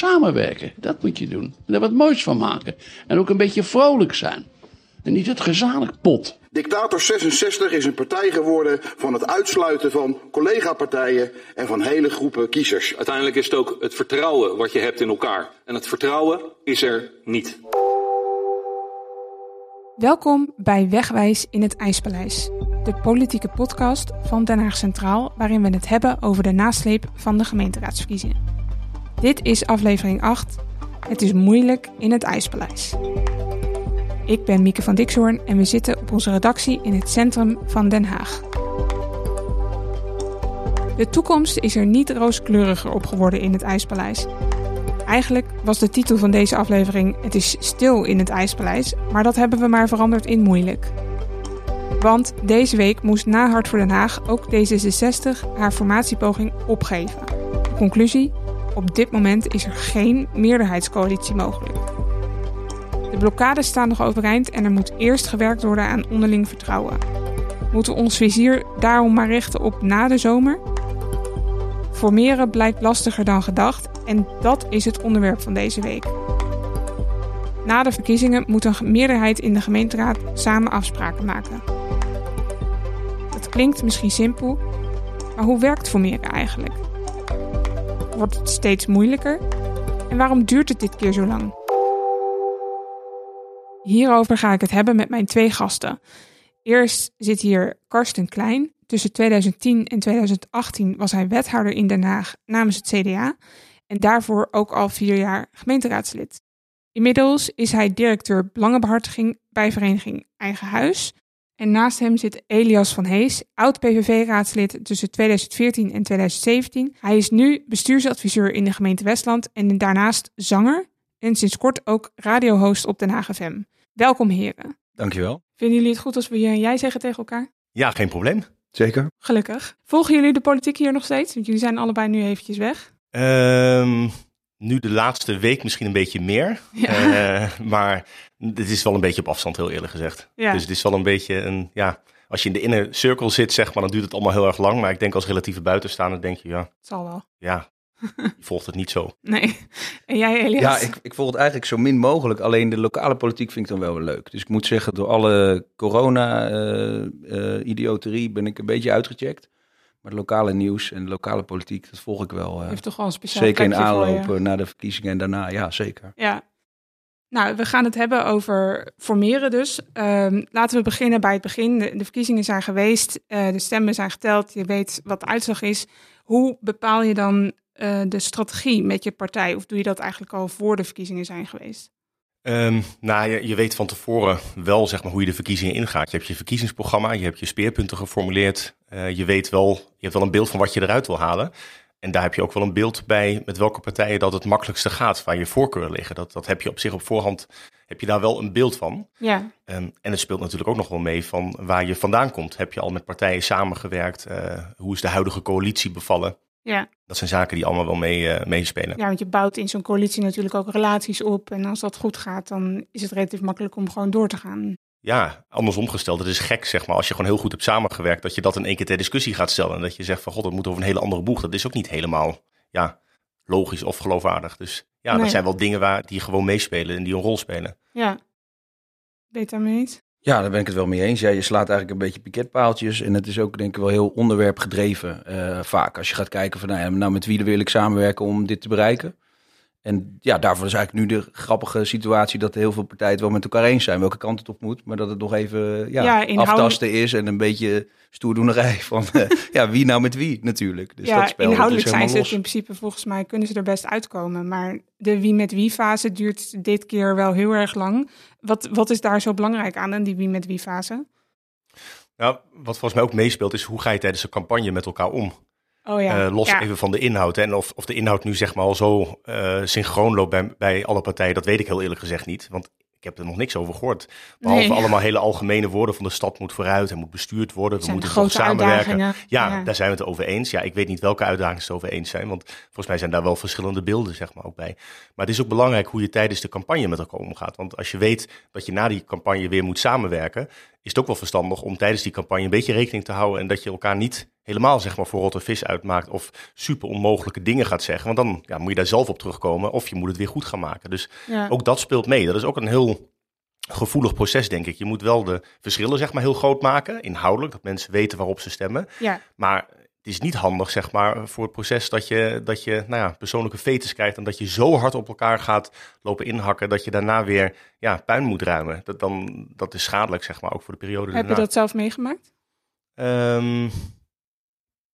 Samenwerken, dat moet je doen. En er wat moois van maken. En ook een beetje vrolijk zijn. En niet het gezalig pot. Dictator 66 is een partij geworden van het uitsluiten van collega-partijen en van hele groepen kiezers. Uiteindelijk is het ook het vertrouwen wat je hebt in elkaar. En het vertrouwen is er niet. Welkom bij Wegwijs in het IJspaleis, de politieke podcast van Den Haag Centraal, waarin we het hebben over de nasleep van de gemeenteraadsverkiezingen. Dit is aflevering 8. Het is moeilijk in het IJspaleis. Ik ben Mieke van Dixhoorn en we zitten op onze redactie in het centrum van Den Haag. De toekomst is er niet rooskleuriger op geworden in het IJspaleis. Eigenlijk was de titel van deze aflevering Het is stil in het IJspaleis, maar dat hebben we maar veranderd in moeilijk. Want deze week moest na Hart voor Den Haag ook D66 haar formatiepoging opgeven. Conclusie? Op dit moment is er geen meerderheidscoalitie mogelijk. De blokkades staan nog overeind en er moet eerst gewerkt worden aan onderling vertrouwen. Moeten we ons vizier daarom maar richten op na de zomer? Formeren blijkt lastiger dan gedacht en dat is het onderwerp van deze week. Na de verkiezingen moet een meerderheid in de gemeenteraad samen afspraken maken. Dat klinkt misschien simpel, maar hoe werkt formeren eigenlijk? Wordt het steeds moeilijker? En waarom duurt het dit keer zo lang? Hierover ga ik het hebben met mijn twee gasten. Eerst zit hier Karsten Klein. Tussen 2010 en 2018 was hij wethouder in Den Haag namens het CDA en daarvoor ook al vier jaar gemeenteraadslid. Inmiddels is hij directeur belangenbehartiging bij vereniging Eigen Huis. En naast hem zit Elias van Hees, oud-PVV-raadslid tussen 2014 en 2017. Hij is nu bestuursadviseur in de gemeente Westland en daarnaast zanger en sinds kort ook radiohost op Den Haag FM. Welkom heren. Dankjewel. Vinden jullie het goed als we je en jij zeggen tegen elkaar? Ja, geen probleem. Zeker. Gelukkig. Volgen jullie de politiek hier nog steeds? Want jullie zijn allebei nu eventjes weg. Ehm, nu de laatste week misschien een beetje meer. Ja. Eh, maar het is wel een beetje op afstand, heel eerlijk gezegd. Ja. Dus het is wel een beetje een, ja, als je in de inner circle zit, zeg maar, dan duurt het allemaal heel erg lang. Maar ik denk als relatieve buitenstaander denk je, ja, Het zal wel. ja, je volgt het niet zo. Nee. En jij Elias? Ja, ik, ik volg het eigenlijk zo min mogelijk. Alleen de lokale politiek vind ik dan wel weer leuk. Dus ik moet zeggen, door alle corona-idioterie ben ik een beetje uitgecheckt. Maar het lokale nieuws en de lokale politiek, dat volg ik wel. eh, heeft toch wel een speciaal zeker in aanloop eh, naar de verkiezingen en daarna. Ja, zeker. Ja. Nou, we gaan het hebben over formeren dus. Ehm, laten we beginnen bij het begin. De, de verkiezingen zijn geweest, eh, de stemmen zijn geteld, je weet wat de uitslag is. Hoe bepaal je dan eh, de strategie met je partij? Of doe je dat eigenlijk al voor de verkiezingen zijn geweest? Ehm, nou, je, je weet van tevoren wel zeg maar, hoe je de verkiezingen ingaat. Je hebt je verkiezingsprogramma, je hebt je speerpunten geformuleerd. Eh, je weet wel, je hebt wel een beeld van wat je eruit wil halen. En daar heb je ook wel een beeld bij met welke partijen dat het makkelijkste gaat, waar je voorkeuren liggen. Dat, dat heb je op zich op voorhand, heb je daar wel een beeld van. Ja, Ehm, en het speelt natuurlijk ook nog wel mee van waar je vandaan komt. Heb je al met partijen samengewerkt? Eh, hoe is de huidige coalitie bevallen? Ja. Dat zijn zaken die allemaal wel mee, eh, meespelen. ja, want je bouwt in zo'n coalitie natuurlijk ook relaties op. En als dat goed gaat, dan is het relatief makkelijk om gewoon door te gaan. Ja, andersom gesteld, het is gek zeg maar als je gewoon heel goed hebt samengewerkt, dat je dat in één keer ter discussie gaat stellen. En dat je zegt van god, dat moet over een hele andere boeg. Dat is ook niet helemaal ja, logisch of geloofwaardig. Dus ja, Nee. dat zijn wel dingen waar die gewoon meespelen en die een rol spelen. Ja. Het daarmee eens? Ja, daar ben ik het wel mee eens. Ja, je slaat eigenlijk een beetje piketpaaltjes. En het is ook denk ik wel heel onderwerpgedreven eh, vaak. Als je gaat kijken van, nou, ja, nou met wie wil ik samenwerken om dit te bereiken. En ja, daarvoor is eigenlijk nu de grappige situatie dat heel veel partijen het wel met elkaar eens zijn welke kant het op moet. Maar dat het nog even ja, Ja, inhoudelijk- aftasten is en een beetje stoerdoenerij van eh, ja, wie nou met wie natuurlijk. Dus ja, dat spel inhoudelijk zijn ze het in principe volgens mij kunnen ze er best uitkomen. Maar de wie met wie fase duurt dit keer wel heel erg lang. Wat, wat is daar zo belangrijk aan, aan die wie met wie fase? Nou, wat volgens mij ook meespeelt is hoe ga je tijdens een campagne met elkaar om? Oh ja, Eh, los ja. even van de inhoud. hè. En of, of de inhoud nu zeg maar al zo eh, synchroon loopt bij, bij alle partijen, dat weet ik heel eerlijk gezegd niet. Want ik heb er nog niks over gehoord. Behalve Nee. allemaal hele algemene woorden van de stad moet vooruit en moet bestuurd worden. We zijn moeten toch samenwerken. Ja. daar zijn we het over eens. Ja, ik weet niet welke uitdagingen ze het over eens zijn. Want volgens mij zijn daar wel verschillende beelden zeg maar, ook bij. Maar het is ook belangrijk hoe je tijdens de campagne met elkaar omgaat. Want als je weet dat je na die campagne weer moet samenwerken. Is het ook wel verstandig om tijdens die campagne een beetje rekening te houden en dat je elkaar niet helemaal zeg maar voor rotte vis uitmaakt of super onmogelijke dingen gaat zeggen. Want dan ja, moet je daar zelf op terugkomen of je moet het weer goed gaan maken. Dus Ja. ook dat speelt mee. Dat is ook een heel gevoelig proces, denk ik. Je moet wel de verschillen zeg maar heel groot maken, inhoudelijk, dat mensen weten waarop ze stemmen. ja. Maar het is niet handig, zeg maar, voor het proces dat je, dat je nou ja, persoonlijke fetes krijgt en dat je zo hard op elkaar gaat lopen inhakken dat je daarna weer ja, puin moet ruimen. Dat, dan, dat is schadelijk, zeg maar, ook voor de periode Heb je dat zelf meegemaakt? Ehm,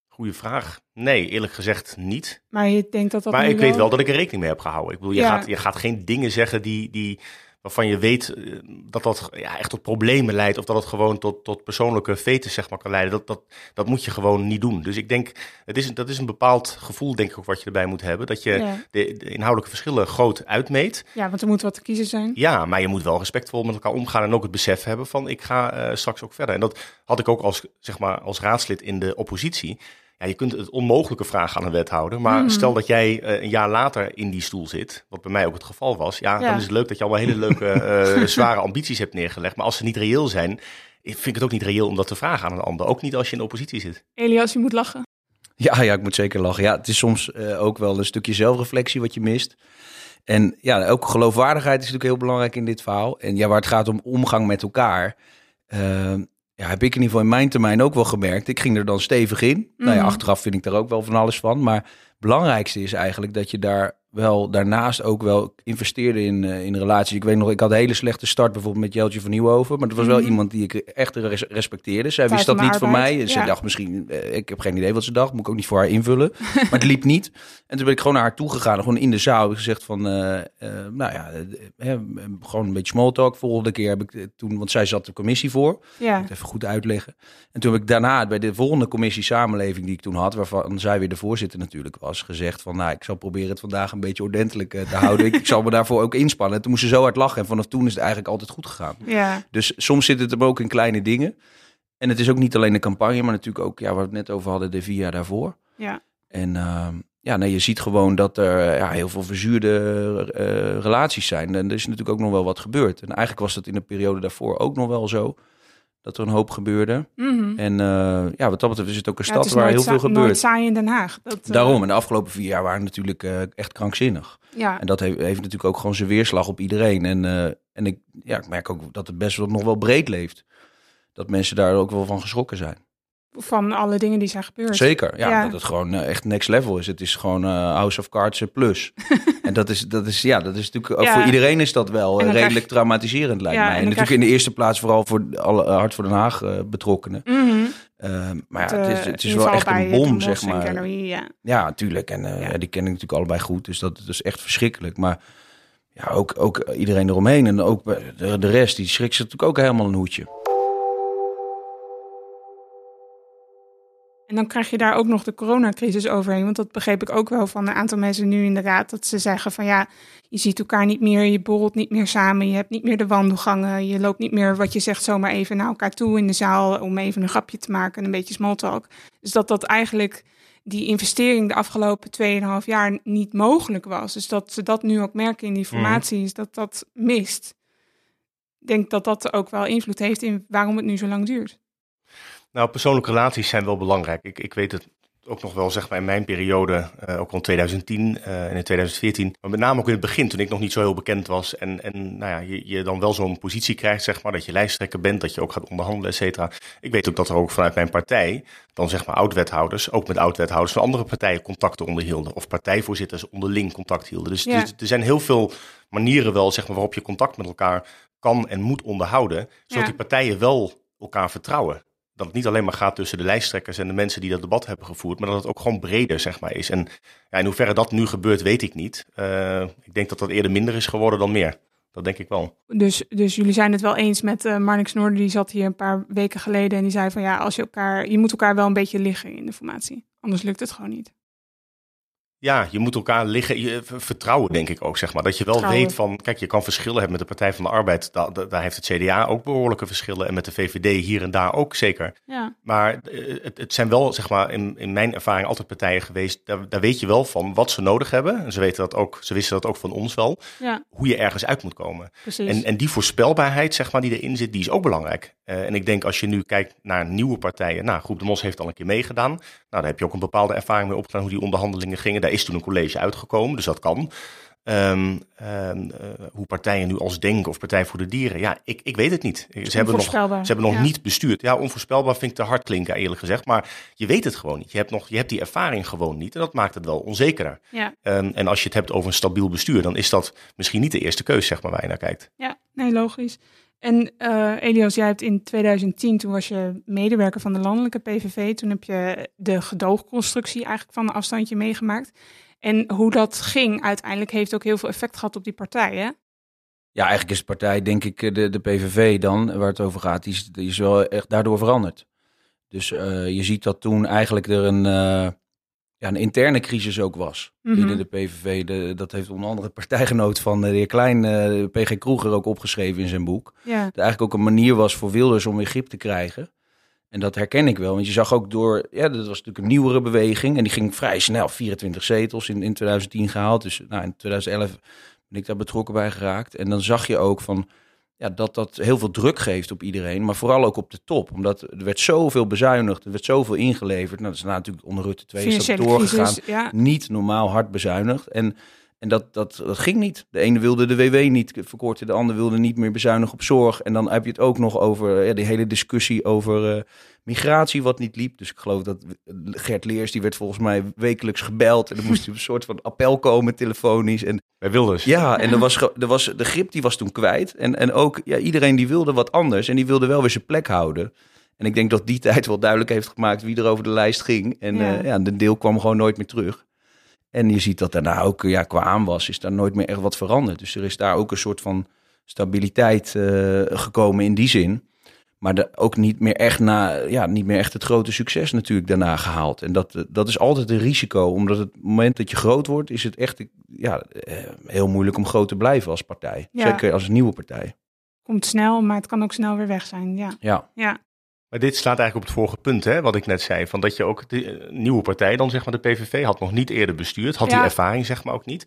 goeie vraag. Nee, eerlijk gezegd niet. Maar je denkt dat dat maar ik weet wel dat ik er rekening mee heb gehouden. Ik bedoel, je, Ja. gaat, je gaat geen dingen zeggen die, die, waarvan je weet eh, dat dat ja, echt tot problemen leidt. Of dat het gewoon tot, tot persoonlijke fetes zeg maar, kan leiden. Dat, dat, dat moet je gewoon niet doen. Dus ik denk, het is, dat is een bepaald gevoel denk ik ook wat je erbij moet hebben. Dat je Ja. de, de inhoudelijke verschillen groot uitmeet. Ja, want er moet wat te kiezen zijn. Ja, maar je moet wel respectvol met elkaar omgaan en ook het besef hebben van ik ga eh, straks ook verder. En dat had ik ook als, zeg maar, als raadslid in de oppositie. Ja, je kunt het onmogelijke vragen aan een wethouder. Maar Mhm. stel dat jij eh, een jaar later in die stoel zit, wat bij mij ook het geval was. Ja, Ja. dan is het leuk dat je allemaal hele leuke, eh, zware ambities hebt neergelegd. Maar als ze niet reëel zijn, vind ik het ook niet reëel om dat te vragen aan een ander. Ook niet als je in de oppositie zit. Elias, je moet lachen. Ja, ja, ik moet zeker lachen. Ja, het is soms eh, ook wel een stukje zelfreflectie wat je mist. En ja, ook geloofwaardigheid is natuurlijk heel belangrijk in dit verhaal. En ja, waar het gaat om omgang met elkaar, eh, ja, heb ik in ieder geval in mijn termijn ook wel gemerkt. Ik ging er dan stevig in. Nou ja, Mhm. achteraf vind ik daar ook wel van alles van. Maar belangrijkste is eigenlijk dat je daar wel daarnaast ook wel investeerde in, eh, in relaties. Ik weet nog, ik had een hele slechte start bijvoorbeeld met Jeltje van Nieuwhoven. Maar dat was wel Mhm. iemand die ik echt res- respecteerde. Zij wist van dat niet van arbeid, mij. Ze ja. dacht misschien, eh, ik heb geen idee wat ze dacht. Moet ik ook niet voor haar invullen. maar het liep niet. En toen ben ik gewoon naar haar toe gegaan. Gewoon in de zaal heb ik gezegd van, eh, nou ja, gewoon een beetje small talk. Volgende keer heb ik toen, want zij zat de commissie voor. Ja. Het even goed uitleggen. En toen heb ik daarna bij de volgende commissie samenleving die ik toen had, waarvan zij weer de voorzitter natuurlijk was, gezegd van nou, ik zal proberen het vandaag een beetje ordentelijk eh, te houden. ik, ik zal me daarvoor ook inspannen. En toen moest ze zo hard lachen en vanaf toen is het eigenlijk altijd goed gegaan. Ja. Dus soms zit het hem ook in kleine dingen. En het is ook niet alleen de campagne, maar natuurlijk ook, ja, waar we het net over hadden, de vier jaar daarvoor. Ja. En ehm, ja, nee, je ziet gewoon dat er eh, ja, heel veel verzuurde eh, relaties zijn. En er is natuurlijk ook nog wel wat gebeurd. En eigenlijk was dat in de periode daarvoor ook nog wel zo. Dat er een hoop gebeurde. Mhm. En eh, ja, wat dat betreft is het ook een het stad waar heel veel gebeurt. saai in Den Haag. Dat, eh, Daarom, en de afgelopen vier jaar waren natuurlijk eh, echt krankzinnig. Ja. En dat heeft, heeft natuurlijk ook gewoon zijn weerslag op iedereen. En, en ik, ja, ik merk ook dat het best wel nog wel breed leeft. Dat mensen daar ook wel van geschrokken zijn. Van alle dingen die zijn gebeurd. Zeker, ja, Ja. dat het gewoon eh, echt next level is. Het is gewoon eh, House of Cards eh, plus. en dat is, dat is, ja, dat is natuurlijk, ook Ja. voor iedereen is dat wel redelijk krijg traumatiserend lijkt mij. en natuurlijk krijg in de eerste plaats vooral voor alle Hart voor Den Haag betrokkenen. Mhm. Maar Het, ja, het is, het is wel echt een bom, zeg maar. Gallery, ja. Ja, natuurlijk. En Ja. die ken ik natuurlijk allebei goed. Dus dat, dat is echt verschrikkelijk. Maar ja, ook, ook iedereen eromheen. En ook de, de rest, die schrikt zich natuurlijk ook helemaal een hoedje. En dan krijg je daar ook nog de coronacrisis overheen. Want dat begreep ik ook wel van een aantal mensen nu in de raad. Dat ze zeggen van ja, je ziet elkaar niet meer, je borrelt niet meer samen, je hebt niet meer de wandelgangen, je loopt niet meer wat je zegt zomaar even naar elkaar toe in de zaal om even een grapje te maken en een beetje small talk. Dus dat dat eigenlijk die investering de afgelopen 2,5 jaar niet mogelijk was. Dus dat ze dat nu ook merken in die formatie, is dat dat mist. Ik denk dat dat ook wel invloed heeft in waarom het nu zo lang duurt. Nou, persoonlijke relaties zijn wel belangrijk. Ik, ik weet het ook nog wel, zeg maar, in mijn periode, eh, ook rond 2010 eh, en in 2014. Maar met name ook in het begin, toen ik nog niet zo heel bekend was. En, en nou ja, je, je dan wel zo'n positie krijgt, zeg maar, dat je lijsttrekker bent, dat je ook gaat onderhandelen, et cetera. Ik weet ook dat er ook vanuit mijn partij, dan zeg maar oud-wethouders, ook met oud-wethouders van andere partijen contacten onderhielden. Of partijvoorzitters onderling contact hielden. Dus, Ja. dus er zijn heel veel manieren wel, zeg maar, waarop je contact met elkaar kan en moet onderhouden. Zodat Ja. die partijen wel elkaar vertrouwen dat het niet alleen maar gaat tussen de lijsttrekkers en de mensen die dat debat hebben gevoerd, maar dat het ook gewoon breder zeg maar, is. En ja, in hoeverre dat nu gebeurt, weet ik niet. Eh, ik denk dat dat eerder minder is geworden dan meer. Dat denk ik wel. Dus, dus jullie zijn het wel eens met eh Marnix Noorden, die zat hier een paar weken geleden en die zei van ja, als je elkaar, je moet elkaar wel een beetje liggen in de formatie. Anders lukt het gewoon niet. Ja, je moet elkaar liggen, je, vertrouwen denk ik ook, zeg maar. Dat je wel Vertrouwen. weet van, kijk, je kan verschillen hebben met de Partij van de Arbeid. Da- da- daar heeft het CDA ook behoorlijke verschillen. En met de VVD hier en daar ook zeker. Ja, Maar eh, het, het zijn wel, zeg maar, in, in mijn ervaring altijd partijen geweest. Daar, daar weet je wel van wat ze nodig hebben. En ze, weten dat ook, ze wisten dat ook van ons wel. ja Hoe je ergens uit moet komen. precies. En, en die voorspelbaarheid, zeg maar, die erin zit, die is ook belangrijk. Eh, en ik denk als je nu kijkt naar nieuwe partijen. Nou, Groep de Mos heeft al een keer meegedaan. Nou, daar heb je ook een bepaalde ervaring mee opgedaan hoe die onderhandelingen gingen. Daar is toen een college uitgekomen, dus dat kan. Ehm, ehm, eh, hoe partijen nu als Denk of Partij voor de Dieren. Ja, ik, ik weet het niet. Ze hebben nog, ze hebben nog ja. niet bestuurd. Ja, onvoorspelbaar vind ik te hard klinken, eerlijk gezegd. Maar je weet het gewoon niet. Je hebt, nog, je hebt die ervaring gewoon niet. En dat maakt het wel onzekerder. ja, Ehm, en als je het hebt over een stabiel bestuur, dan is dat misschien niet de eerste keus, zeg maar, waar je naar kijkt. ja, nee, logisch. En eh, Elias, jij hebt in 2010, toen was je medewerker van de landelijke PVV. Toen heb je de gedoogconstructie eigenlijk van een afstandje meegemaakt. En hoe dat ging uiteindelijk heeft ook heel veel effect gehad op die partij, hè? Ja, eigenlijk is de partij, denk ik, eh, de, de PVV dan, waar het over gaat, die is, wel echt daardoor veranderd. Dus eh, je ziet dat toen eigenlijk er een, ja, een interne crisis ook was Mhm. binnen de PVV. De, dat heeft onder andere partijgenoot van de heer Klein, eh, PG Kroeger, ook opgeschreven in zijn boek. Ja, Dat eigenlijk ook een manier was voor Wilders om weer grip te krijgen. En dat herken ik wel, want je zag ook door, ja, dat was natuurlijk een nieuwere beweging. En die ging vrij snel, 24 zetels in, in 2010 gehaald. Dus nou, in 2011 ben ik daar betrokken bij geraakt. En dan zag je ook van, ja, dat dat heel veel druk geeft op iedereen. Maar vooral ook op de top, omdat er werd zoveel bezuinigd, er werd zoveel ingeleverd. Nou, dat is natuurlijk onder Rutte 2 is dat doorgegaan crisis. Ja, niet normaal hard bezuinigd. En, en dat, dat, dat ging niet. De ene wilde de WW niet verkorten, de ander wilde niet meer bezuinigen op zorg. En dan heb je het ook nog over ja, die hele discussie over eh, migratie, wat niet liep. Dus ik geloof dat Gert Leers, die werd volgens mij wekelijks gebeld. En dan moest hij op een soort van appel komen, telefonisch. En Bij Wilders. ja, en er was, er was, de grip die was toen kwijt. En, en ook ja, iedereen die wilde wat anders. En die wilde wel weer zijn plek houden. En ik denk dat die tijd wel duidelijk heeft gemaakt wie er over de lijst ging. En Ja. ja. ja, de deel kwam gewoon nooit meer terug. En je ziet dat daarna ook ja, qua aanwas is daar nooit meer echt wat veranderd. Dus er is daar ook een soort van stabiliteit eh, gekomen in die zin. Maar de, ook niet meer, echt na, ja, niet meer echt het grote succes natuurlijk daarna gehaald. En dat, eh, dat is altijd een risico. Omdat het moment dat je groot wordt, is het echt ja, eh, heel moeilijk om groot te blijven als partij. Ja. Zeker als een nieuwe partij. komt snel, maar het kan ook snel weer weg zijn. Ja, Ja, ja, Maar dit slaat eigenlijk op het vorige punt, hè, wat ik net zei. Van dat je ook de eh, nieuwe partij, dan zeg maar de PVV, had nog niet eerder bestuurd. Had Ja. die ervaring zeg maar ook niet.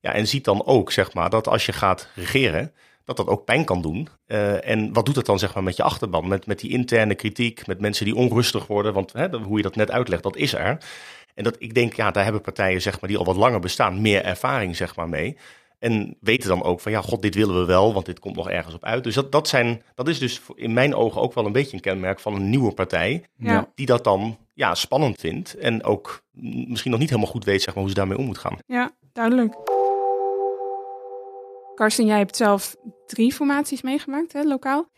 Ja, en ziet dan ook zeg maar dat als je gaat regeren, dat dat ook pijn kan doen. Eh, en wat doet dat dan zeg maar met je achterban? Met, met die interne kritiek, met mensen die onrustig worden. Want hè, hoe je dat net uitlegt, dat is er. En dat, ik denk, ja, daar hebben partijen zeg maar, die al wat langer bestaan, meer ervaring zeg maar, mee. En weten dan ook van, ja, god, dit willen we wel, want dit komt nog ergens op uit. Dus dat, dat, zijn, dat is dus in mijn ogen ook wel een beetje een kenmerk van een nieuwe partij. ja. Die dat dan ja, spannend vindt en ook misschien nog niet helemaal goed weet zeg maar, hoe ze daarmee om moet gaan. ja duidelijk. Karsten, jij hebt zelf drie formaties meegemaakt, hè, lokaal.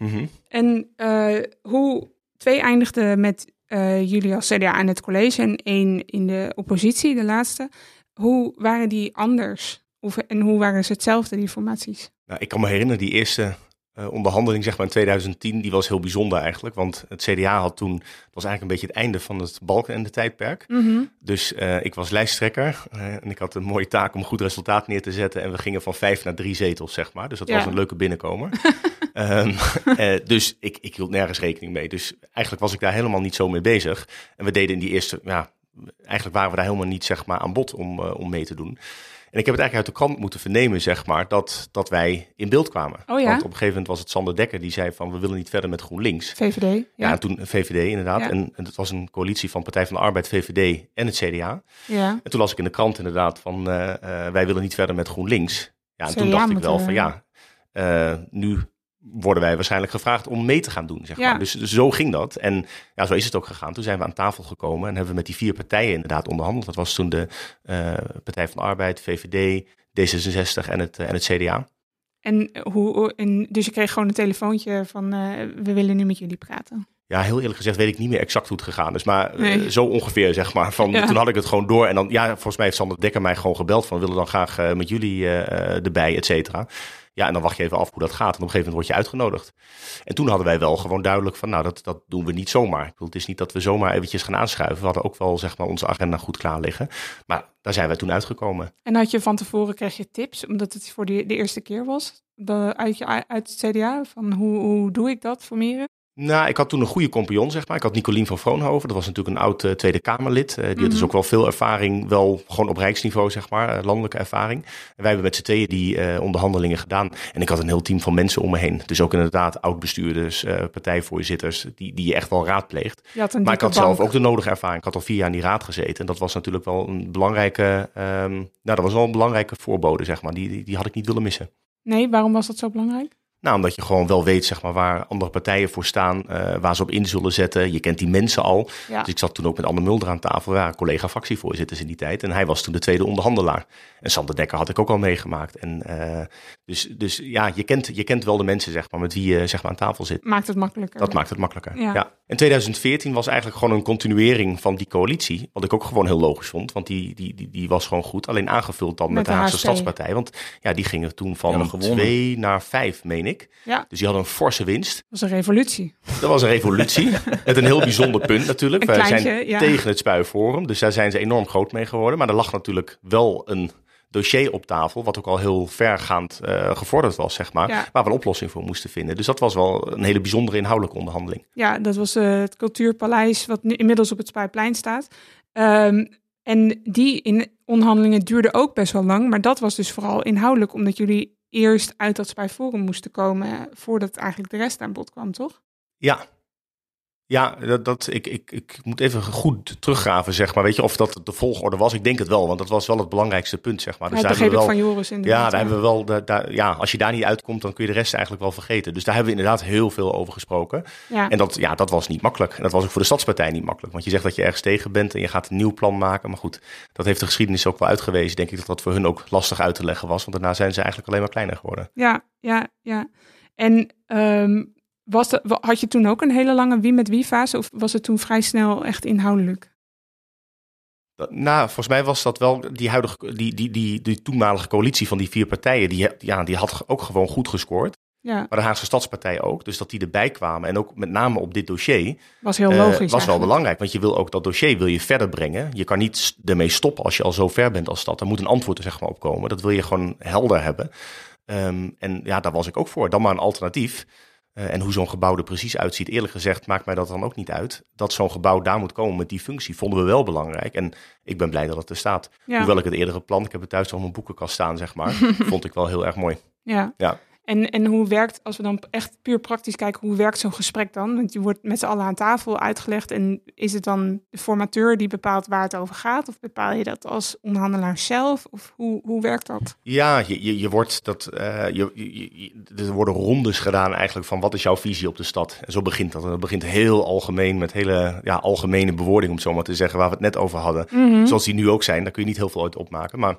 En eh, hoe twee eindigden met eh, jullie als CDA aan het college en één in de oppositie, de laatste. Hoe waren die anders? Of, en hoe waren ze hetzelfde, die formaties? Nou, ik kan me herinneren, die eerste eh, onderhandeling zeg maar in 2010, die was heel bijzonder eigenlijk. Want het CDA had toen, het was eigenlijk een beetje het einde van het Balken en de tijdperk. Dus eh, ik was lijsttrekker eh, en ik had een mooie taak om een goed resultaat neer te zetten. En we gingen van vijf naar drie zetels, zeg maar. Dus dat Ja. was een leuke binnenkomer. Ehm, eh, dus ik, ik hield nergens rekening mee. Dus eigenlijk was ik daar helemaal niet zo mee bezig. En we deden in die eerste, ja, eigenlijk waren we daar helemaal niet zeg maar aan bod om, om mee te doen. En ik heb het eigenlijk uit de krant moeten vernemen, zeg maar, dat, dat wij in beeld kwamen. Oh ja? Want op een gegeven moment was het Sander Dekker die zei van, we willen niet verder met GroenLinks. VVD? Ja, Ja. en toen VVD inderdaad. Ja. En, en het was een coalitie van Partij van de Arbeid, VVD en het CDA. ja. En toen las ik in de krant inderdaad van, eh, eh, wij willen niet verder met GroenLinks. Ja, en toen dacht ik wel van, ja, eh, nu worden wij waarschijnlijk gevraagd om mee te gaan doen, zeg Ja. maar. Dus, dus zo ging dat. En ja, zo is het ook gegaan. Toen zijn we aan tafel gekomen en hebben we met die vier partijen inderdaad onderhandeld. Dat was toen de eh, Partij van de Arbeid, VVD, D66 en het, eh, en het CDA. En hoe, en, dus je kreeg gewoon een telefoontje van, eh, we willen nu met jullie praten. Ja, heel eerlijk gezegd weet ik niet meer exact hoe het gegaan is. Maar Nee. zo ongeveer, zeg maar. Van, Ja. Toen had ik het gewoon door. En dan, ja, volgens mij heeft Sander Dekker mij gewoon gebeld van... we willen dan graag met jullie erbij, et cetera. Ja, en dan wacht je even af hoe dat gaat. En op een gegeven moment word je uitgenodigd. En toen hadden wij wel gewoon duidelijk van, nou, dat, dat doen we niet zomaar. Ik bedoel, het is niet dat we zomaar eventjes gaan aanschuiven. We hadden ook wel, zeg maar, onze agenda goed klaar liggen. Maar daar zijn wij toen uitgekomen. En had je van tevoren, kreeg je tips, omdat het voor de, de eerste keer was? De, uit, je, uit het CDA, van hoe, hoe doe ik dat formeren? Nou, ik had toen een goede compagnon, zeg maar. Ik had Nicolien van Vroonhoven. Dat was natuurlijk een oud uh, Tweede Kamerlid. Uh, die had dus Mhm. ook wel veel ervaring, wel gewoon op rijksniveau, zeg maar, uh, landelijke ervaring. En wij hebben met z'n tweeën die onderhandelingen gedaan. En ik had een heel team van mensen om me heen. Dus ook inderdaad oud-bestuurders, partijvoorzitters, die, die je echt wel raadpleegt. Maar ik had bank. zelf ook de nodige ervaring. Ik had al vier jaar in die raad gezeten. En dat was natuurlijk wel een belangrijke, um, nou, dat was wel een belangrijke voorbode, zeg maar. Die, die, die had ik niet willen missen. Nee, waarom was dat zo belangrijk? Nou, omdat je gewoon wel weet zeg maar, waar andere partijen voor staan, uh, waar ze op in zullen zetten. Je kent die mensen al. Ja. Dus ik zat toen ook met Anne Mulder aan tafel, ja, collega fractievoorzitters in die tijd. En hij was toen de tweede onderhandelaar. En Sander Dekker had ik ook al meegemaakt. En, uh, dus, dus ja, je kent, je kent wel de mensen zeg maar, met wie je zeg maar, aan tafel zit. Maakt het makkelijker. Dat maakt het makkelijker, Ja. ja. En 2014 was eigenlijk gewoon een continuering van die coalitie. Wat ik ook gewoon heel logisch vond, want die, die, die, die was gewoon goed. Alleen aangevuld dan met, Met de Haagse. Stadspartij. Want ja, die gingen toen van twee naar vijf, meen ik. Ja, Dus die hadden een forse winst. dat was een revolutie. Dat was een revolutie. met een heel bijzonder punt natuurlijk. Een Wij zijn ja. tegen het Spuiforum. Dus daar zijn ze enorm groot mee geworden. Maar er lag natuurlijk wel een dossier op tafel. Wat ook al heel vergaand eh, gevorderd was, zeg maar. Ja. Waar we een oplossing voor moesten vinden. Dus dat was wel een hele bijzondere inhoudelijke onderhandeling. Ja, dat was eh, het Cultuurpaleis, wat nu inmiddels op het Spuiplein staat. Ehm, en die in onderhandelingen duurden ook best wel lang. Maar dat was dus vooral inhoudelijk, omdat jullie eerst uit dat Spuiforum moesten komen. voordat eigenlijk de rest aan bod kwam, toch? Ja. Ja, dat, dat, ik, ik, ik moet even goed teruggraven, zeg maar. Weet je of dat de volgorde was? Ik denk het wel, want dat was wel het belangrijkste punt, zeg maar. dat daar begreep ik hebben we van Joris in de ja, daar hebben we wel, daar, daar, ja, als je daar niet uitkomt, dan kun je de rest eigenlijk wel vergeten. Dus daar hebben we inderdaad heel veel over gesproken. Ja, En dat, ja, dat was niet makkelijk. En dat was ook voor de Stadspartij niet makkelijk. Want je zegt dat je ergens tegen bent en je gaat een nieuw plan maken. Maar goed, dat heeft de geschiedenis ook wel uitgewezen. Denk ik dat dat voor hun ook lastig uit te leggen was. Want daarna zijn ze eigenlijk alleen maar kleiner geworden. ja, ja, ja. En ehm, was de, had je toen ook een hele lange wie met wie fase? Of was het toen vrij snel echt inhoudelijk? Dat- Nou, volgens mij was dat wel die huidige, die, die, die, die toenmalige coalitie van die vier partijen. Die, ja, die had ook gewoon goed gescoord. Ja, Maar de Haagse Stadspartij ook. Dus dat die erbij kwamen. En ook met name op dit dossier. was heel eh, logisch. was wel belangrijk. Want je wil ook dat dossier wil je verder brengen. Je kan niet ermee stoppen als je al zo ver bent als stad. Er moet een antwoord er zeg maar op komen. Dat wil je gewoon helder hebben. Ehm, en ja, daar was ik ook voor. Dan maar een alternatief. Eh, en hoe zo'n gebouw er precies uitziet, eerlijk gezegd, maakt mij dat dan ook niet uit. Dat zo'n gebouw daar moet komen met die functie, vonden we wel belangrijk. En ik ben blij dat het er staat. Ja. Hoewel ik het eerdere plan, ik heb het thuis al mijn boekenkast staan, zeg maar, vond ik wel heel erg mooi. Ja. Ja. En, en hoe werkt, als we dan echt puur praktisch kijken, hoe werkt zo'n gesprek dan? Want je wordt met z'n allen aan tafel uitgelegd. En is het dan de formateur die bepaalt waar het over gaat? Of bepaal je dat als onderhandelaar zelf? Of hoe, hoe werkt dat? Ja, je, je, je wordt dat, eh, je, je- er worden rondes gedaan eigenlijk van wat is jouw visie op de stad. En zo begint dat. En dat begint heel algemeen met hele ja, algemene bewoording, om het zo maar te zeggen, waar we het net over hadden. Mhm. Zoals die nu ook zijn, daar kun je niet heel veel uit opmaken. Maar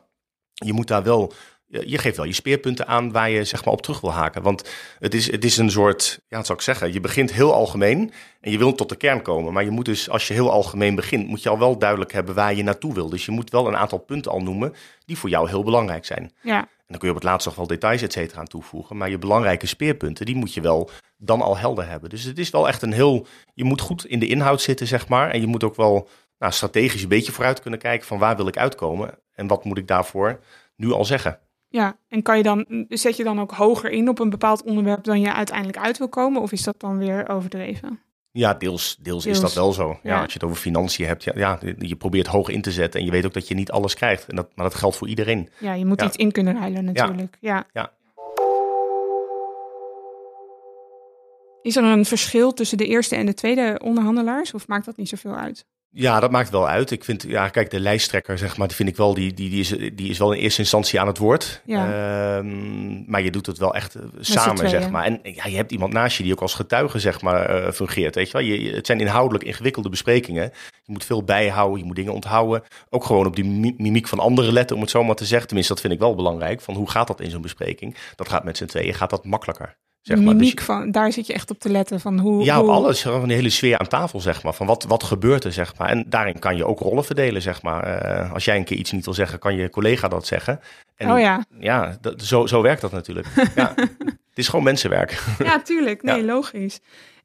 je moet daar wel, je geeft wel je speerpunten aan waar je zeg maar op terug wil haken. Want het is, het is een soort, ja, wat zou ik zeggen, je begint heel algemeen en je wilt tot de kern komen. Maar je moet dus, als je heel algemeen begint, moet je al wel duidelijk hebben waar je naartoe wil. Dus je moet wel een aantal punten al noemen die voor jou heel belangrijk zijn. Ja, En dan kun je op het laatst nog wel details et cetera aan toevoegen. Maar je belangrijke speerpunten, die moet je wel dan al helder hebben. Dus het is wel echt een heel... Je moet goed in de inhoud zitten, zeg maar. En je moet ook wel nou, strategisch een beetje vooruit kunnen kijken... van waar wil ik uitkomen en wat moet ik daarvoor nu al zeggen. Ja. En kan je dan, zet je dan ook hoger in op een bepaald onderwerp dan je uiteindelijk uit wil komen? Of is dat dan weer overdreven? Ja, deels, deels, is dat wel zo. Ja, Ja. Als je het over financiën hebt, ja, ja, je probeert hoog in te zetten... en je weet ook dat je niet alles krijgt. En dat, maar dat geldt voor iedereen. Ja, je moet Ja. iets in kunnen ruilen natuurlijk. Ja. Ja. Is er een verschil tussen de eerste en de tweede onderhandelaars? Of maakt dat niet zoveel uit? Ja, dat maakt wel uit. Ik vind, ja, kijk, de lijsttrekker, zeg maar, die vind ik wel, die, die, die, is, die is wel in eerste instantie aan het woord. Ja. Ehm, maar je doet het wel echt eh, samen, zeg maar. En ja, je hebt iemand naast je die ook als getuige, zeg maar, eh, fungeert. Weet je wel? Je, het zijn inhoudelijk ingewikkelde besprekingen. Je moet veel bijhouden, je moet dingen onthouden. Ook gewoon op die mi- mimiek van anderen letten, om het zo maar te zeggen. Tenminste, dat vind ik wel belangrijk. Van hoe gaat dat in zo'n bespreking? Dat gaat met z'n tweeën, gaat dat makkelijker. Zeg maar. Dus van, daar zit je echt op te letten van hoe... ja, op hoe- alles. Gewoon de hele sfeer aan tafel, zeg maar. Van wat, wat gebeurt er, zeg maar. En daarin kan je ook rollen verdelen, zeg maar. Eh, als jij een keer iets niet wil zeggen, kan je collega dat zeggen. En Oh ja, ja, dat, zo, zo werkt dat natuurlijk. ja, het is gewoon mensenwerk. ja, tuurlijk. Nee, Ja. logisch.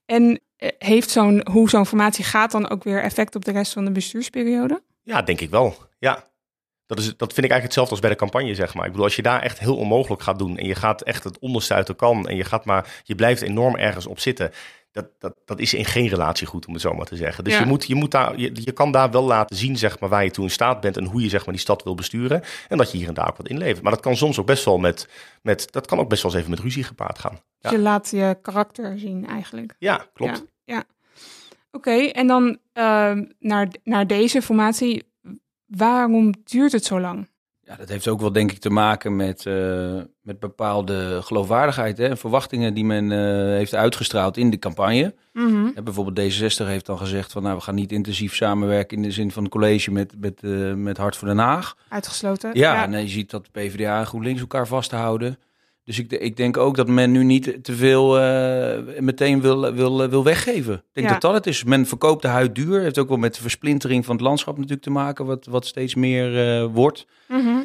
En eh, heeft zo'n, hoe zo'n formatie gaat dan ook weer effect op de rest van de bestuursperiode? Ja, denk ik wel. Ja. Dat, is, dat vind ik eigenlijk hetzelfde als bij de campagne, zeg maar. Ik bedoel, als je daar echt heel onmogelijk gaat doen en je gaat echt het onderste uit de kan en je gaat maar, je blijft enorm ergens op zitten. Dat, dat, dat is in geen relatie goed, om het zo maar te zeggen. Dus Ja. je, moet, je, moet daar, je, je kan daar wel laten zien, zeg maar, waar je toe in staat bent en hoe je, zeg maar, die stad wil besturen. En dat je hier en daar ook wat inlevert. Maar dat kan soms ook best wel met, met dat kan ook best wel eens even met ruzie gepaard gaan. Dus Ja, je laat je karakter zien eigenlijk. ja klopt. Ja, ja. Oké, en dan ehm, naar, naar deze formatie. Waarom duurt het zo lang? Ja, dat heeft ook wel denk ik te maken met, eh, met bepaalde geloofwaardigheid hè, en verwachtingen die men eh, heeft uitgestraald in de campagne. Mhm. Bijvoorbeeld D66 heeft dan gezegd van nou, we gaan niet intensief samenwerken in de zin van het college met, met, eh, met Hart voor Den Haag. Uitgesloten. Ja, en eh, je ziet dat de PvdA en GroenLinks elkaar vasthouden. Dus ik, ik denk ook dat men nu niet te veel eh, meteen wil, wil, wil weggeven. Ik denk Ja. dat dat het is. Men verkoopt de huid duur. Heeft ook wel met de versplintering van het landschap natuurlijk te maken, wat, wat steeds meer eh, wordt. Mhm.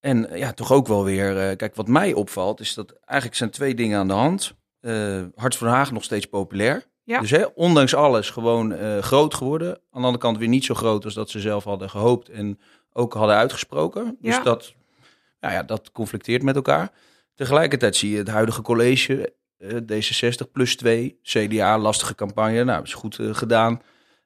En eh, ja, toch ook wel weer. eh, kijk, wat mij opvalt is dat eigenlijk zijn twee dingen aan de hand. Eh Hart van Haag nog steeds populair. Ja. Dus hè, ondanks alles gewoon eh, groot geworden. Aan de andere kant weer niet zo groot als dat ze zelf hadden gehoopt en ook hadden uitgesproken. Dus Ja. dat, nou ja, dat conflicteert met elkaar. Tegelijkertijd zie je het huidige college, eh, D66 plus 2, CDA, lastige campagne. Nou, is goed eh, gedaan.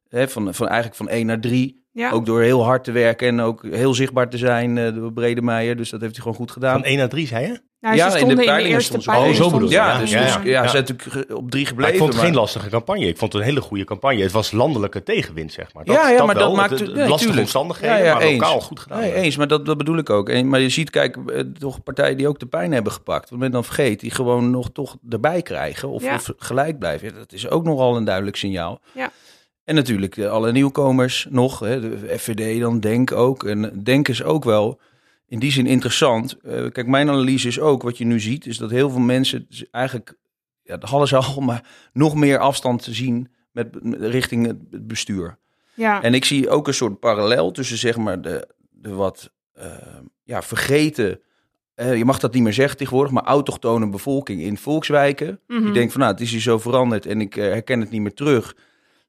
Hè, van, van eigenlijk van 1 naar 3. Ja. Ook door heel hard te werken en ook heel zichtbaar te zijn, eh door Bredemeijer. Dus dat heeft hij gewoon goed gedaan. Van 1 naar 3, zei je? Nou, Ja, ze in de in eerste. Oh, zo bedoel. Ja, Ja, dus, ja, dus- ja. ja, Ja. ze zijn natuurlijk ge- op drie Maar gebleven. ik vond het geen maar- lastige campagne. Ik vond het een hele goede campagne. Het was landelijke tegenwind, zeg maar. ja, ja, maar wel. dat maakt Het- nee, lastige tuurlijk. omstandigheden, Ja, ja, maar eens. lokaal goed gedaan. Nee, eens, maar dat, dat bedoel ik ook. En, maar je ziet, kijk, eh, toch partijen die ook de pijn hebben gepakt. Wat men dan vergeet, die gewoon nog toch erbij krijgen of, Ja. of gelijk blijven. Ja, dat is ook nogal een duidelijk signaal. Ja. En natuurlijk eh, alle nieuwkomers nog. Hè, de FVD dan, Denk ook. En Denk is ook wel in die zin interessant. Eh, kijk, mijn analyse is ook, wat je nu ziet, is dat heel veel mensen eigenlijk, ja, dat hadden ze al, maar nog meer afstand te zien met, met- richting het bestuur. Ja. En ik zie ook een soort parallel tussen zeg maar de, de wat eh, ja, vergeten, eh, je mag dat niet meer zeggen tegenwoordig, maar autochtone bevolking in volkswijken. Mhm. Die denkt van nou, het is hier zo veranderd en ik herken het niet meer terug.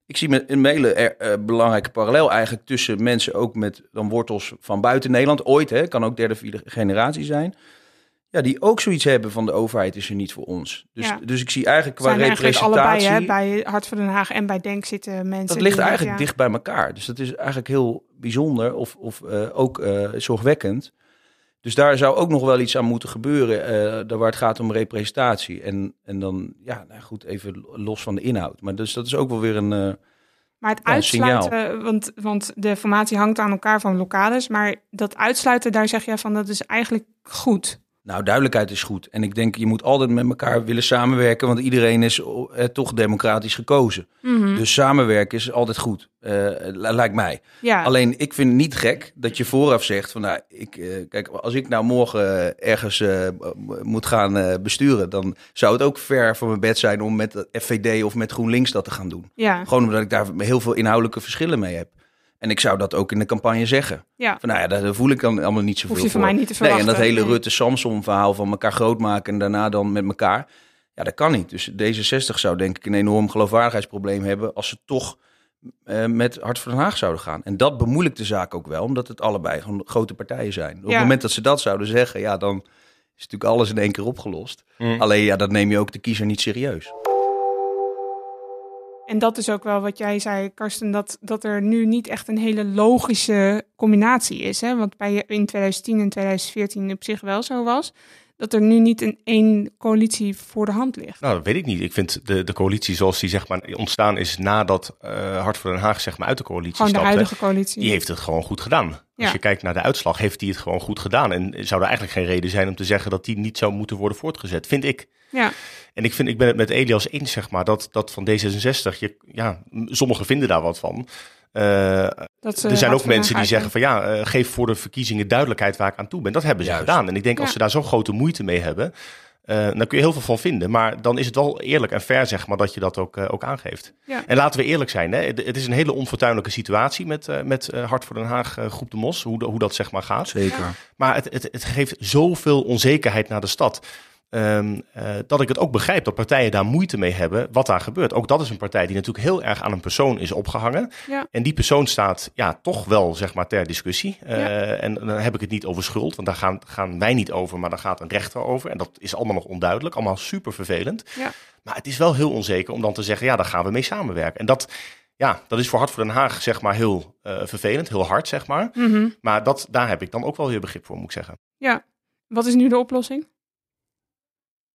Ik zie met een hele er- eh, belangrijke parallel eigenlijk tussen mensen ook met dan wortels van buiten Nederland. Ooit, hè, kan ook derde, vierde generatie zijn. Ja, die ook zoiets hebben van de overheid is er niet voor ons. Dus, Ja. dus ik zie eigenlijk qua zijn eigenlijk representatie... allebei, hè, bij Hart voor Den Haag en bij Denk zitten mensen. Dat ligt eigenlijk ja. dicht bij elkaar. Dus dat is eigenlijk heel bijzonder of, of eh, ook eh, zorgwekkend. Dus daar zou ook nog wel iets aan moeten gebeuren, daar waar het gaat om representatie. En, en dan, ja, nou goed, even los van de inhoud. Maar dus dat is ook wel weer een... eh, Maar het Ja, een signaal. uitsluiten, want, want de formatie hangt aan elkaar van lokales. Maar dat uitsluiten, daar zeg je van dat is eigenlijk goed. Nou, duidelijkheid is goed. En ik denk, je moet altijd met elkaar willen samenwerken, want iedereen is eh, toch democratisch gekozen. Mhm. Dus samenwerken is altijd goed, eh, li- lijkt mij. Ja, Alleen ik vind het niet gek dat je vooraf zegt van nou, ik, eh, kijk, als ik nou morgen eh, ergens moet gaan besturen, dan zou het ook ver van mijn bed zijn om met de FVD of met GroenLinks dat te gaan doen. ja, Gewoon omdat ik daar heel veel inhoudelijke verschillen mee heb. En ik zou dat ook in de campagne zeggen. ja. Van nou ja, daar voel ik dan allemaal niet zoveel Hoef je van voor. mij niet te Nee, en verwachten. dat hele Nee. Rutte-Samson verhaal van elkaar groot maken en daarna dan met elkaar. Ja, dat kan niet. Dus D66 zou denk ik een enorm geloofwaardigheidsprobleem hebben als ze toch eh, met Hart voor Den Haag zouden gaan. En dat bemoeilijkt de zaak ook wel, omdat het allebei gewoon grote partijen zijn. Op Ja. het moment dat ze dat zouden zeggen, ja, dan is natuurlijk alles in één keer opgelost. Mm. Alleen ja, dat neem je ook de kiezer niet serieus. En dat is ook wel wat jij zei, Karsten, dat, dat er nu niet echt een hele logische combinatie is. Hè? Want bij, in 2010 en 2014 op zich wel zo was. Dat er nu niet een één coalitie voor de hand ligt. Nou, dat weet ik niet. Ik vind de, de coalitie zoals die zeg maar ontstaan is nadat eh Hart voor Den Haag zeg maar uit de coalitie Gewoon de stapte. huidige coalitie. Die heeft het gewoon goed gedaan. Ja. Als je kijkt naar de uitslag, heeft hij het gewoon goed gedaan. En zou er eigenlijk geen reden zijn om te zeggen dat die niet zou moeten worden voortgezet, vind ik. Ja, En ik, vind, ik ben het met Elias eens, zeg maar, dat, dat van D66, je, ja, sommigen vinden daar wat van. Eh, dat er zijn ook mensen die zeggen van ja, eh, geef voor de verkiezingen duidelijkheid waar ik aan toe ben. Dat hebben ze Juist. gedaan. En ik denk als Ja. ze daar zo'n grote moeite mee hebben, Uh, daar kun je heel veel van vinden. Maar dan is het wel eerlijk en fair, zeg maar, dat je dat ook, uh, ook aangeeft. Ja. En laten we eerlijk zijn, hè? Het, is een hele onfortuinlijke situatie met, uh, met Hart voor Den Haag, Groep de Mos, hoe, hoe dat zeg maar gaat. Zeker. Ja. Maar het, het, het geeft zoveel onzekerheid naar de stad. Um, uh, dat ik het ook begrijp dat partijen daar moeite mee hebben wat daar gebeurt. Ook dat is een partij die natuurlijk heel erg aan een persoon is opgehangen. Ja. En die persoon staat ja, toch wel zeg maar, ter discussie. Uh, Ja. En dan heb ik het niet over schuld, want daar gaan, gaan wij niet over, maar daar gaat een rechter over. En dat is allemaal nog onduidelijk, allemaal super vervelend. Ja. Maar het is wel heel onzeker om dan te zeggen, ja, daar gaan we mee samenwerken. En dat, ja, dat is voor Hart voor Den Haag zeg maar heel uh, vervelend, heel hard zeg maar. Mhm. Maar dat, daar heb ik dan ook wel weer begrip voor, moet ik zeggen. Ja. Wat is nu de oplossing?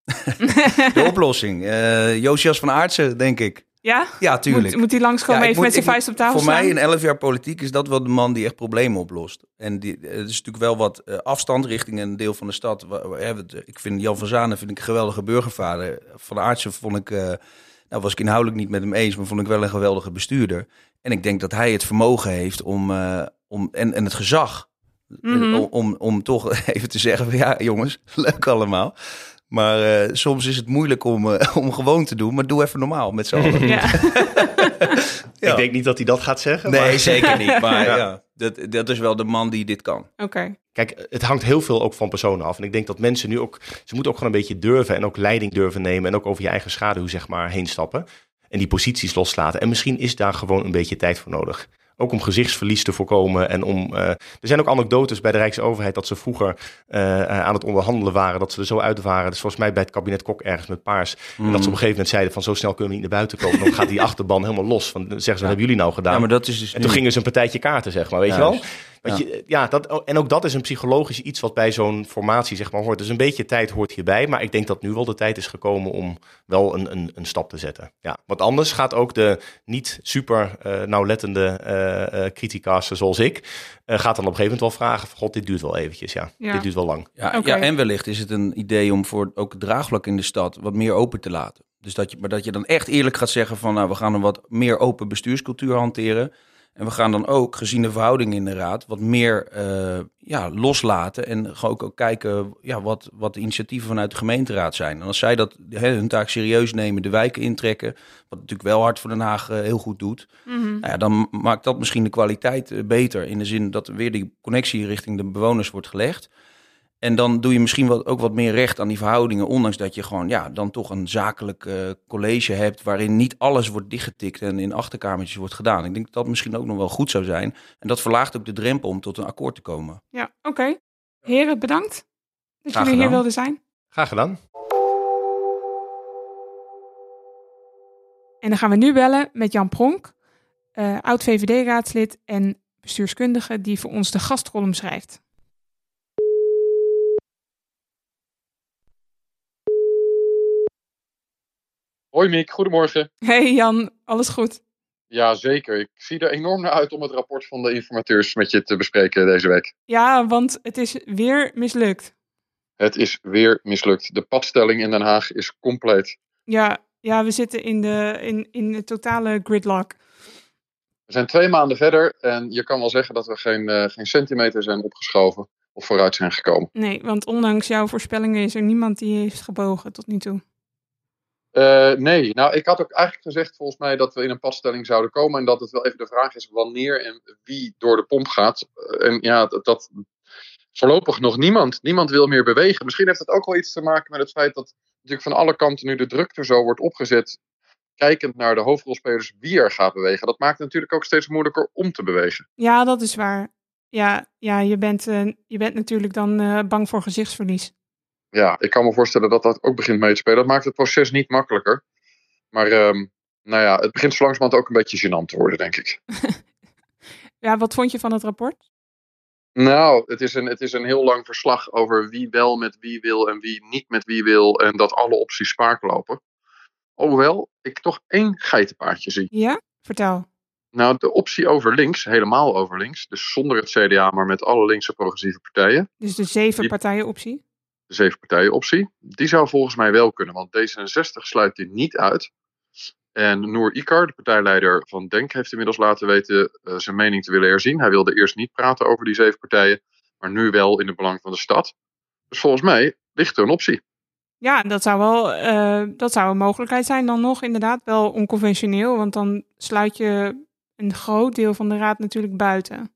De oplossing. Uh, Josias van Aartsen, denk ik. Ja? Ja, tuurlijk. Moet, moet hij langskomen Ja, ik even moet- met zijn vuist op tafel Voor mij in 11 jaar politiek is dat wel de man die echt problemen oplost. En die, het is natuurlijk wel wat eh, afstand richting een deel van de stad. Ik vind Jan van Zanen vind ik een geweldige burgervader. Van Aartsen vond ik, eh, nou was ik inhoudelijk niet met hem eens, maar vond ik wel een geweldige bestuurder. En ik denk dat hij het vermogen heeft om, eh, om en, en het gezag Mhm. om, om, om toch even te zeggen, van, ja jongens, leuk allemaal. Maar eh, soms is het moeilijk om, eh, om gewoon te doen, maar doe even normaal met z'n allen. Ja. Ja. Ik denk niet dat hij dat gaat zeggen. Nee, maar- zeker niet. Maar Ja. ja, dat, dat is wel de man die dit kan. Oké. Kijk, het hangt heel veel ook van personen af. En ik denk dat mensen nu ook, ze moeten ook gewoon een beetje durven en ook leiding durven nemen en ook over je eigen schaduw zeg maar heen stappen. En die posities loslaten. En misschien is daar gewoon een beetje tijd voor nodig. Ook om gezichtsverlies te voorkomen. En om. eh, er zijn ook anekdotes bij de Rijksoverheid dat ze vroeger eh, eh, aan het onderhandelen waren. Dat ze er zo uit waren. Dus volgens mij bij het kabinet Kok ergens met paars. En dat ze op een gegeven moment zeiden van zo snel kunnen we niet naar buiten komen. Dan gaat die achterban helemaal los. Van, zeggen ze, wat hebben jullie nou gedaan? Ja, maar dat is dus En toen nu- gingen ze een partijtje kaarten, zeg maar, weet je wel? Juist. Want je, ja, dat, en ook dat is een psychologisch iets wat bij zo'n formatie zeg maar, hoort. Dus een beetje tijd hoort hierbij. Maar ik denk dat nu wel de tijd is gekomen om wel een, een, een stap te zetten. Ja, want anders gaat ook de niet super eh nauwlettende eh eh criticaster zoals ik... eh, gaat dan op een gegeven moment wel vragen... van, god, dit duurt wel eventjes, ja. Ja. Dit duurt wel lang. Ja, ja, en wellicht is het een idee om voor ook het draagvlak in de stad wat meer open te laten. Dus dat je, maar dat je dan echt eerlijk gaat zeggen van nou, we gaan een wat meer open bestuurscultuur hanteren. En we gaan dan ook, gezien de verhoudingen in de raad, wat meer eh, ja, loslaten. En gewoon ook, ook kijken ja, wat, wat de initiatieven vanuit de gemeenteraad zijn. En als zij dat hè, hun taak serieus nemen, de wijken intrekken, wat natuurlijk wel hard voor Den Haag eh, heel goed doet. Mhm. Nou ja, dan maakt dat misschien de kwaliteit eh, beter. In de zin dat er weer die connectie richting de bewoners wordt gelegd. En dan doe je misschien wat, ook wat meer recht aan die verhoudingen. Ondanks dat je gewoon ja, dan toch een zakelijk eh, college hebt. waarin niet alles wordt dichtgetikt en in achterkamertjes wordt gedaan. Ik denk dat dat misschien ook nog wel goed zou zijn. En dat verlaagt ook de drempel om tot een akkoord te komen. Ja, oké. Heren, bedankt dat Graag jullie hier gedaan. wilden zijn. Graag gedaan. En dan gaan we nu bellen met Jan Pronk, eh, oud-VVD-raadslid en bestuurskundige die voor ons de gastcolumn schrijft. Hoi Miek, goedemorgen. Hey Jan, alles goed? Ja, zeker. Ik zie er enorm naar uit om het rapport van de informateurs met je te bespreken deze week. Ja, want het is weer mislukt. Het is weer mislukt. De padstelling in Den Haag is compleet. Ja, ja we zitten in de, in, in de totale gridlock. We zijn twee maanden verder en je kan wel zeggen dat we geen, eh, geen centimeter zijn opgeschoven of vooruit zijn gekomen. Nee, want ondanks jouw voorspellingen is er niemand die heeft gebogen tot nu toe. Eh, nee, nou ik had ook eigenlijk gezegd volgens mij dat we in een padstelling zouden komen en dat het wel even de vraag is wanneer en wie door de pomp gaat. Eh, en ja, dat, dat voorlopig nog niemand. Niemand wil meer bewegen. Misschien heeft het ook wel iets te maken met het feit dat natuurlijk van alle kanten nu de druk er zo wordt opgezet. Kijkend naar de hoofdrolspelers wie er gaat bewegen. Dat maakt het natuurlijk ook steeds moeilijker om te bewegen. Ja, dat is waar. Ja, ja je, bent, eh, je bent natuurlijk dan bang voor gezichtsverlies. Ja, ik kan me voorstellen dat dat ook begint mee te spelen. Dat maakt het proces niet makkelijker. Maar ehm, nou ja, het begint zo langzamerhand ook een beetje gênant te worden, denk ik. Ja, wat vond je van het rapport? Nou, het is, een, het is een heel lang verslag over wie wel met wie wil en wie niet met wie wil. En dat alle opties spaak lopen. Hoewel ik toch één geitenpaardje zie. Ja? Vertel. Nou, de optie over links, helemaal over links. Dus zonder het CDA, maar met alle linkse progressieve partijen. Dus de zeven partijen optie. De zeven partijen optie. Die zou volgens mij wel kunnen. Want D66 sluit die niet uit. En Noor Ikar, de partijleider van Denk, heeft inmiddels laten weten eh, zijn mening te willen herzien. Hij wilde eerst niet praten over die zeven partijen, maar nu wel in het belang van de stad. Dus volgens mij ligt er een optie. Ja, dat zou wel uh, dat zou een mogelijkheid zijn dan nog inderdaad wel onconventioneel, want dan sluit je een groot deel van de raad natuurlijk buiten.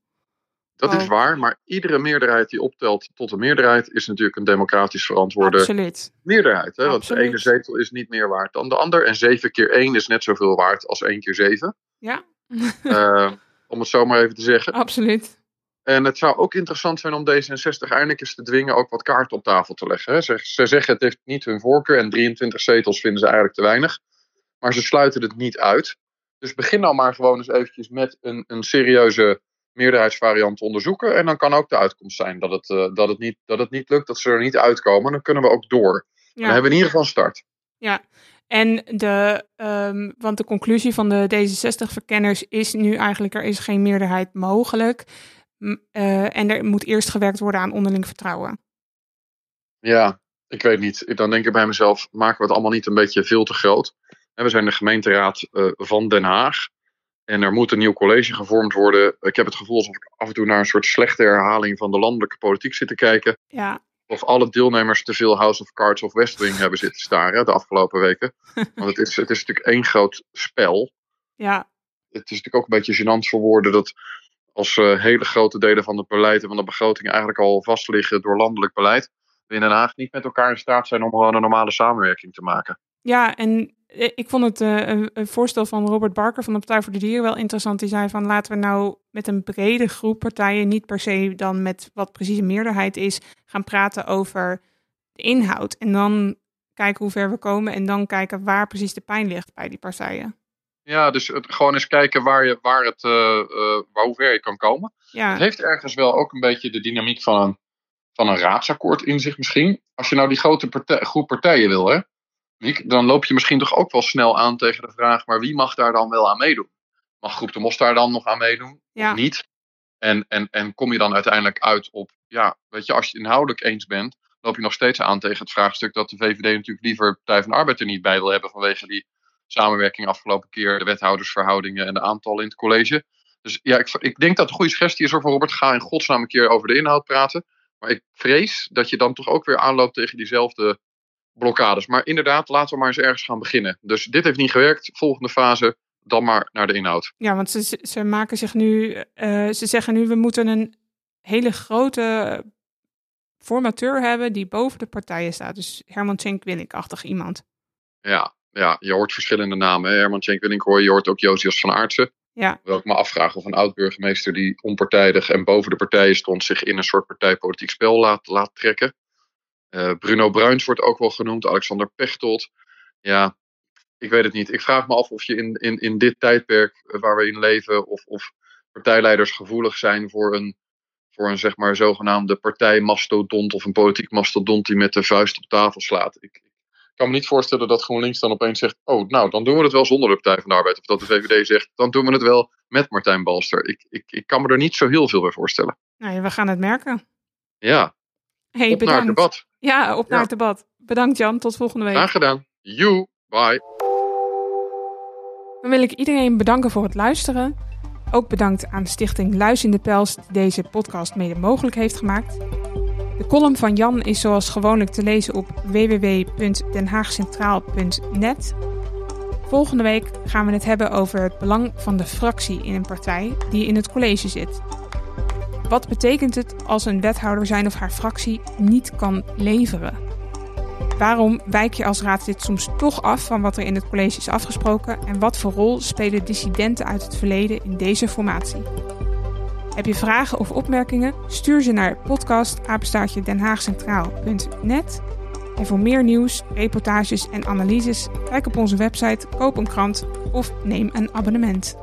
Dat is oh. waar, maar iedere meerderheid die optelt tot een meerderheid is natuurlijk een democratisch verantwoorde Absoluut. meerderheid. Hè? Want de ene zetel is niet meer waard dan de ander. En zeven keer één is net zoveel waard als één keer zeven. Ja. uh, om het zo maar even te zeggen. Absoluut. En het zou ook interessant zijn om D66 eindelijk eens te dwingen ook wat kaarten op tafel te leggen. Hè. Ze, ze zeggen het heeft niet hun voorkeur en 23 zetels vinden ze eigenlijk te weinig. Maar ze sluiten het niet uit. Dus begin nou maar gewoon eens eventjes met een, een serieuze meerderheidsvariant onderzoeken. En dan kan ook de uitkomst zijn dat het, uh, dat, het niet, dat het niet lukt, dat ze er niet uitkomen. Dan kunnen we ook door. Ja. Dan hebben we in ieder geval start. Ja, en de, um, want de conclusie van de D66-verkenners is nu eigenlijk: er is geen meerderheid mogelijk. Uh, en er moet eerst gewerkt worden aan onderling vertrouwen. Ja, ik weet niet. Dan denk ik bij mezelf: maken we het allemaal niet een beetje veel te groot? En we zijn de gemeenteraad uh, van Den Haag. En er moet een nieuw college gevormd worden. Ik heb het gevoel alsof ik af en toe naar een soort slechte herhaling van de landelijke politiek zit te kijken. Ja. Of alle deelnemers te veel House of Cards of West Wing hebben zitten staren de afgelopen weken. Want het is, het is natuurlijk één groot spel. Ja. Het is natuurlijk ook een beetje gênant voor woorden dat als uh, hele grote delen van het beleid en van de begroting eigenlijk al vast liggen door landelijk beleid, we in Den Haag niet met elkaar in staat zijn om gewoon een normale samenwerking te maken. Ja, en eh, ik vond het uh, een voorstel van Robert Barker van de Partij voor de Dieren wel interessant. Die zei van laten we nou met een brede groep partijen, niet per se dan met wat precies een meerderheid is, gaan praten over de inhoud. En dan kijken hoe ver we komen en dan kijken waar precies de pijn ligt bij die partijen. Ja, dus het, gewoon eens kijken waar, je, waar het, uh, uh, waar, hoe ver je kan komen. Ja. Het heeft ergens wel ook een beetje de dynamiek van een, van een raadsakkoord in zich misschien. Als je nou die grote partij, groep partijen wil, hè, dan loop je misschien toch ook wel snel aan tegen de vraag, maar wie mag daar dan wel aan meedoen? Mag Groep de Mos daar dan nog aan meedoen? Ja. Of niet? En, en, en kom je dan uiteindelijk uit op, ja, weet je, als je het inhoudelijk eens bent, loop je nog steeds aan tegen het vraagstuk dat de VVD natuurlijk liever Partij van de Arbeid er niet bij wil hebben vanwege die samenwerking afgelopen keer, de wethoudersverhoudingen en de aantallen in het college. Dus ja, ik, ik denk dat het een goede suggestie is voor Robert. Ga in godsnaam een keer over de inhoud praten. Maar ik vrees dat je dan toch ook weer aanloopt tegen diezelfde blokkades. Maar inderdaad, laten we maar eens ergens gaan beginnen. Dus dit heeft niet gewerkt. Volgende fase, dan maar naar de inhoud. Ja, want ze, ze maken zich nu, uh, ze zeggen nu, we moeten een hele grote formateur hebben die boven de partijen staat. Dus Herman Cenk Willink-achtig iemand. Ja, ja, je hoort verschillende namen. Hè? Herman Cenk Willink hoor je, hoort ook Josias van Aartsen. Ja. Wil ik me afvragen of een oud-burgemeester die onpartijdig en boven de partijen stond, zich in een soort partijpolitiek spel laat, laat trekken. Uh, Bruno Bruins wordt ook wel genoemd, Alexander Pechtold. Ja, ik weet het niet. Ik vraag me af of je in, in, in dit tijdperk waar we in leven, of, of partijleiders gevoelig zijn voor een, voor een zeg maar zogenaamde partijmastodont of een politiek mastodont die met de vuist op tafel slaat. Ik, ik kan me niet voorstellen dat GroenLinks dan opeens zegt: Oh, nou, dan doen we het wel zonder de Partij van de Arbeid. Of dat de VVD zegt: Dan doen we het wel met Martijn Balster. Ik, ik, ik kan me er niet zo heel veel bij voorstellen. Nou, we gaan het merken. Ja. Hey, op bedankt. naar het debat. Ja, op naar het debat. Bedankt Jan, tot volgende week. Graag gedaan. You, bye. Dan wil ik iedereen bedanken voor het luisteren. Ook bedankt aan Stichting Luis in de Pels die deze podcast mede mogelijk heeft gemaakt. De column van Jan is zoals gewoonlijk te lezen op www.denhaagcentraal.net. Volgende week gaan we het hebben over het belang van de fractie in een partij die in het college zit. Wat betekent het als een wethouder zijn of haar fractie niet kan leveren? Waarom wijk je als raadslid soms toch af van wat er in het college is afgesproken en wat voor rol spelen dissidenten uit het verleden in deze formatie? Heb je vragen of opmerkingen? Stuur ze naar podcast denhaagcentraal.net. En voor meer nieuws, reportages en analyses, kijk op onze website, koop een krant of neem een abonnement.